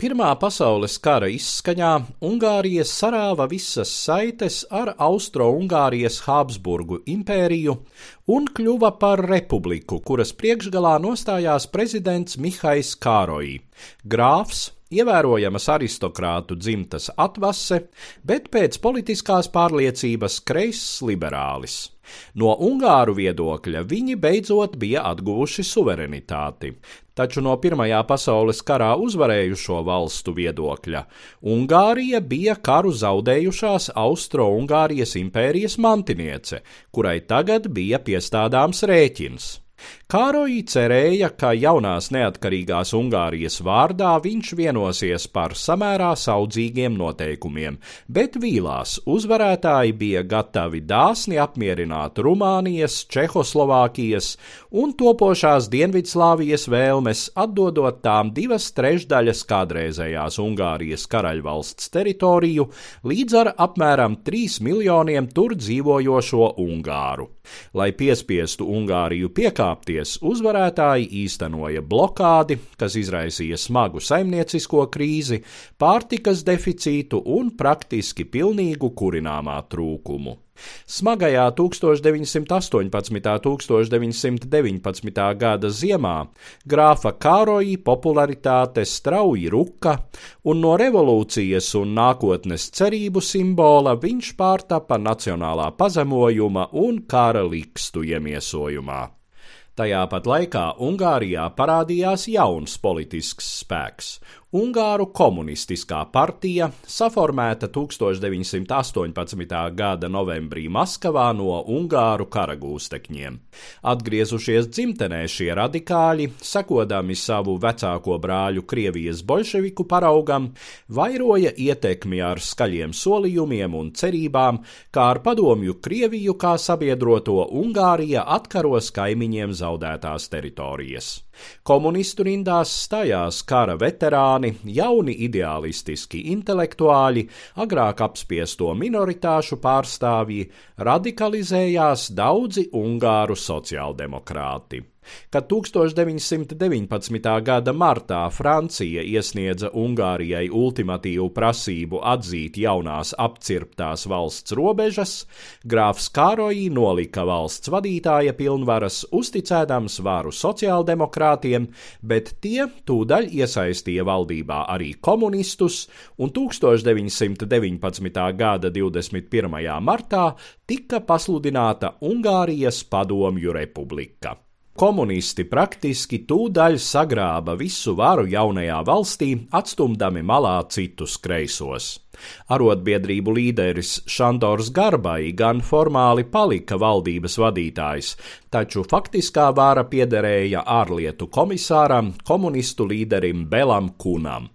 Pirmā pasaules kara izskaņā Ungārija sarāva visas saites ar Austro-Ungārijas Habsburgu impēriju un kļuva par republiku, kuras priekšgalā nostājās prezidents Mihais Kāroji, grāfs, ievērojamas aristokrātu dzimtas atvase, bet pēc politiskās pārliecības kreiss liberālis. No Ungāru viedokļa viņi beidzot bija atguvuši suverenitāti, taču no Pirmajā pasaules karā uzvarējušo valstu viedokļa Ungārija bija karu zaudējušās Austro-Ungārijas impērijas mantiniece, kurai tagad bija piestādāms rēķins. Kāroji cerēja, ka jaunās neatkarīgās Ungārijas vārdā viņš vienosies par samērā saudzīgiem noteikumiem, bet vīlās uzvarētāji bija gatavi dāsni apmierināt Rumānijas, Čehoslovākijas un topošās Dienvidslāvijas vēlmes, atdodot tām divas trešdaļas kādreizējās Ungārijas karaļvalsts teritoriju līdz ar apmēram 3 miljoniem tur dzīvojošo Ungāru. Lai piespiestu Ungāriju piekāpties, uzvarētāji īstenoja blokādi, kas izraisīja smagu saimniecisko krīzi, pārtikas deficītu un praktiski pilnīgu kurināmā trūkumu. Smagajā 1918. un 1919. gada ziemā grāfa Kāroji popularitāte strauji ruka, un no revolūcijas un nākotnes cerību simbola viņš pārtapa nacionālā pazemojuma un kara likstu iemiesojumā. Tajā pat laikā Ungārijā parādījās jauns politisks spēks Ungāru komunistiskā partija, saformēta 1918. gada novembrī Maskavā no Ungāru karagūstekņiem. Atgriezušies dzimtenē šie radikāļi, sekodami savu vecāko brāļu Krievijas bolševiku paraugam, vairoja ietekmi ar skaļiem solījumiem un cerībām, kā ar padomju Krieviju kā sabiedroto Ungārija atkaros kaimiņiem zaudētās teritorijas. Komunistu rindās stājās kara veterāni, jauni ideālistiski intelektuāļi, agrāk apspiesto minoritāšu pārstāvji, radikalizējās daudzi ungāru sociāldemokrāti. Kad 1919. gada martā Francija iesniedza Ungārijai ultimatīvu prasību atzīt jaunās apcirptās valsts robežas, grāfs Kāroji nolika valsts vadītāja pilnvaras, uzticēdams varu sociāldemokrātiem, bet tie tūdaļ iesaistīja valdībā arī komunistus, un 1919. gada 21. martā tika pasludināta Ungārijas padomju republika. Komunisti praktiski tūdaļ sagrāba visu varu jaunajā valstī, atstumdami malā citus kreisos. Arotbiedrību līderis Šandors Garbai gan formāli palika valdības vadītājs, taču faktiskā vāra piederēja ārlietu komisāram, komunistu līderim Belam Kunam.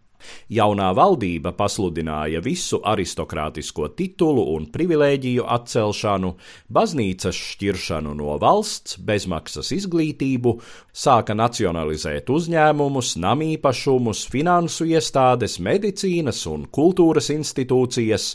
Jaunā valdība pasludināja visu aristokrātisko titulu un privilēģiju atcelšanu, baznīcas šķiršanu no valsts, bezmaksas izglītību, sāka nacionalizēt uzņēmumus, namīpašumus, finansu iestādes, medicīnas un kultūras institūcijas,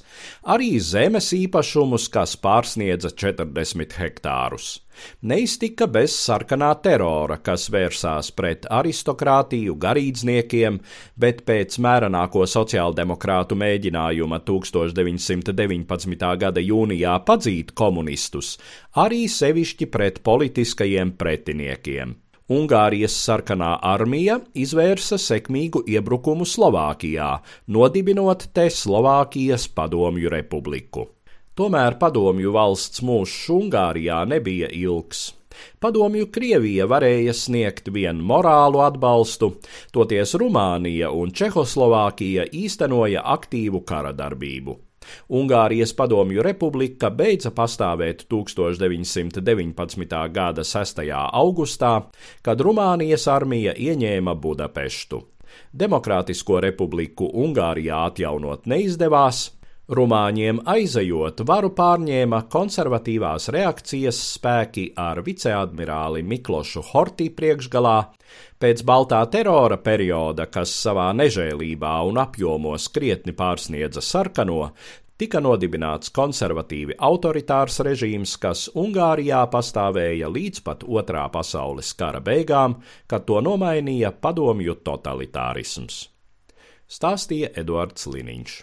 arī zemes īpašumus, kas pārsniedza 40 hektārus. Neiztika bez sarkanā terora, kas vērsās pret aristokrātiju, garīdzniekiem, bet pēc mērenāko sociāldemokrātu mēģinājuma 1919. gada jūnijā padzīt komunistus, arī sevišķi pret politiskajiem pretiniekiem. Ungārijas sarkanā armija izvērsa sekmīgu iebrukumu Slovākijā, nodibinot te Slovākijas padomju republiku. Tomēr padomju valsts mūžs Ungārijā nebija ilgs. Padomju Krievija varēja sniegt vien morālu atbalstu, toties Rumānija un Čehoslovākija īstenoja aktīvu kara darbību. Ungārijas padomju republika beidza pastāvēt 1919. gada 6. augustā, kad Rumānijas armija ieņēma Budapeštu. Demokrātisko republiku Ungārijā atjaunot neizdevās, Rumāņiem aizejot, varu pārņēma konservatīvās reakcijas spēki ar viceadmirāli Miklošu Hortī priekšgalā. Pēc Baltā terora perioda, kas savā nežēlībā un apjomos krietni pārsniedza sarkano, tika nodibināts konservatīvi autoritārs režīms, kas Ungārijā pastāvēja līdz pat Otrā pasaules kara beigām, kad to nomainīja padomju totalitārisms. stāstīja Eduards Liniņš.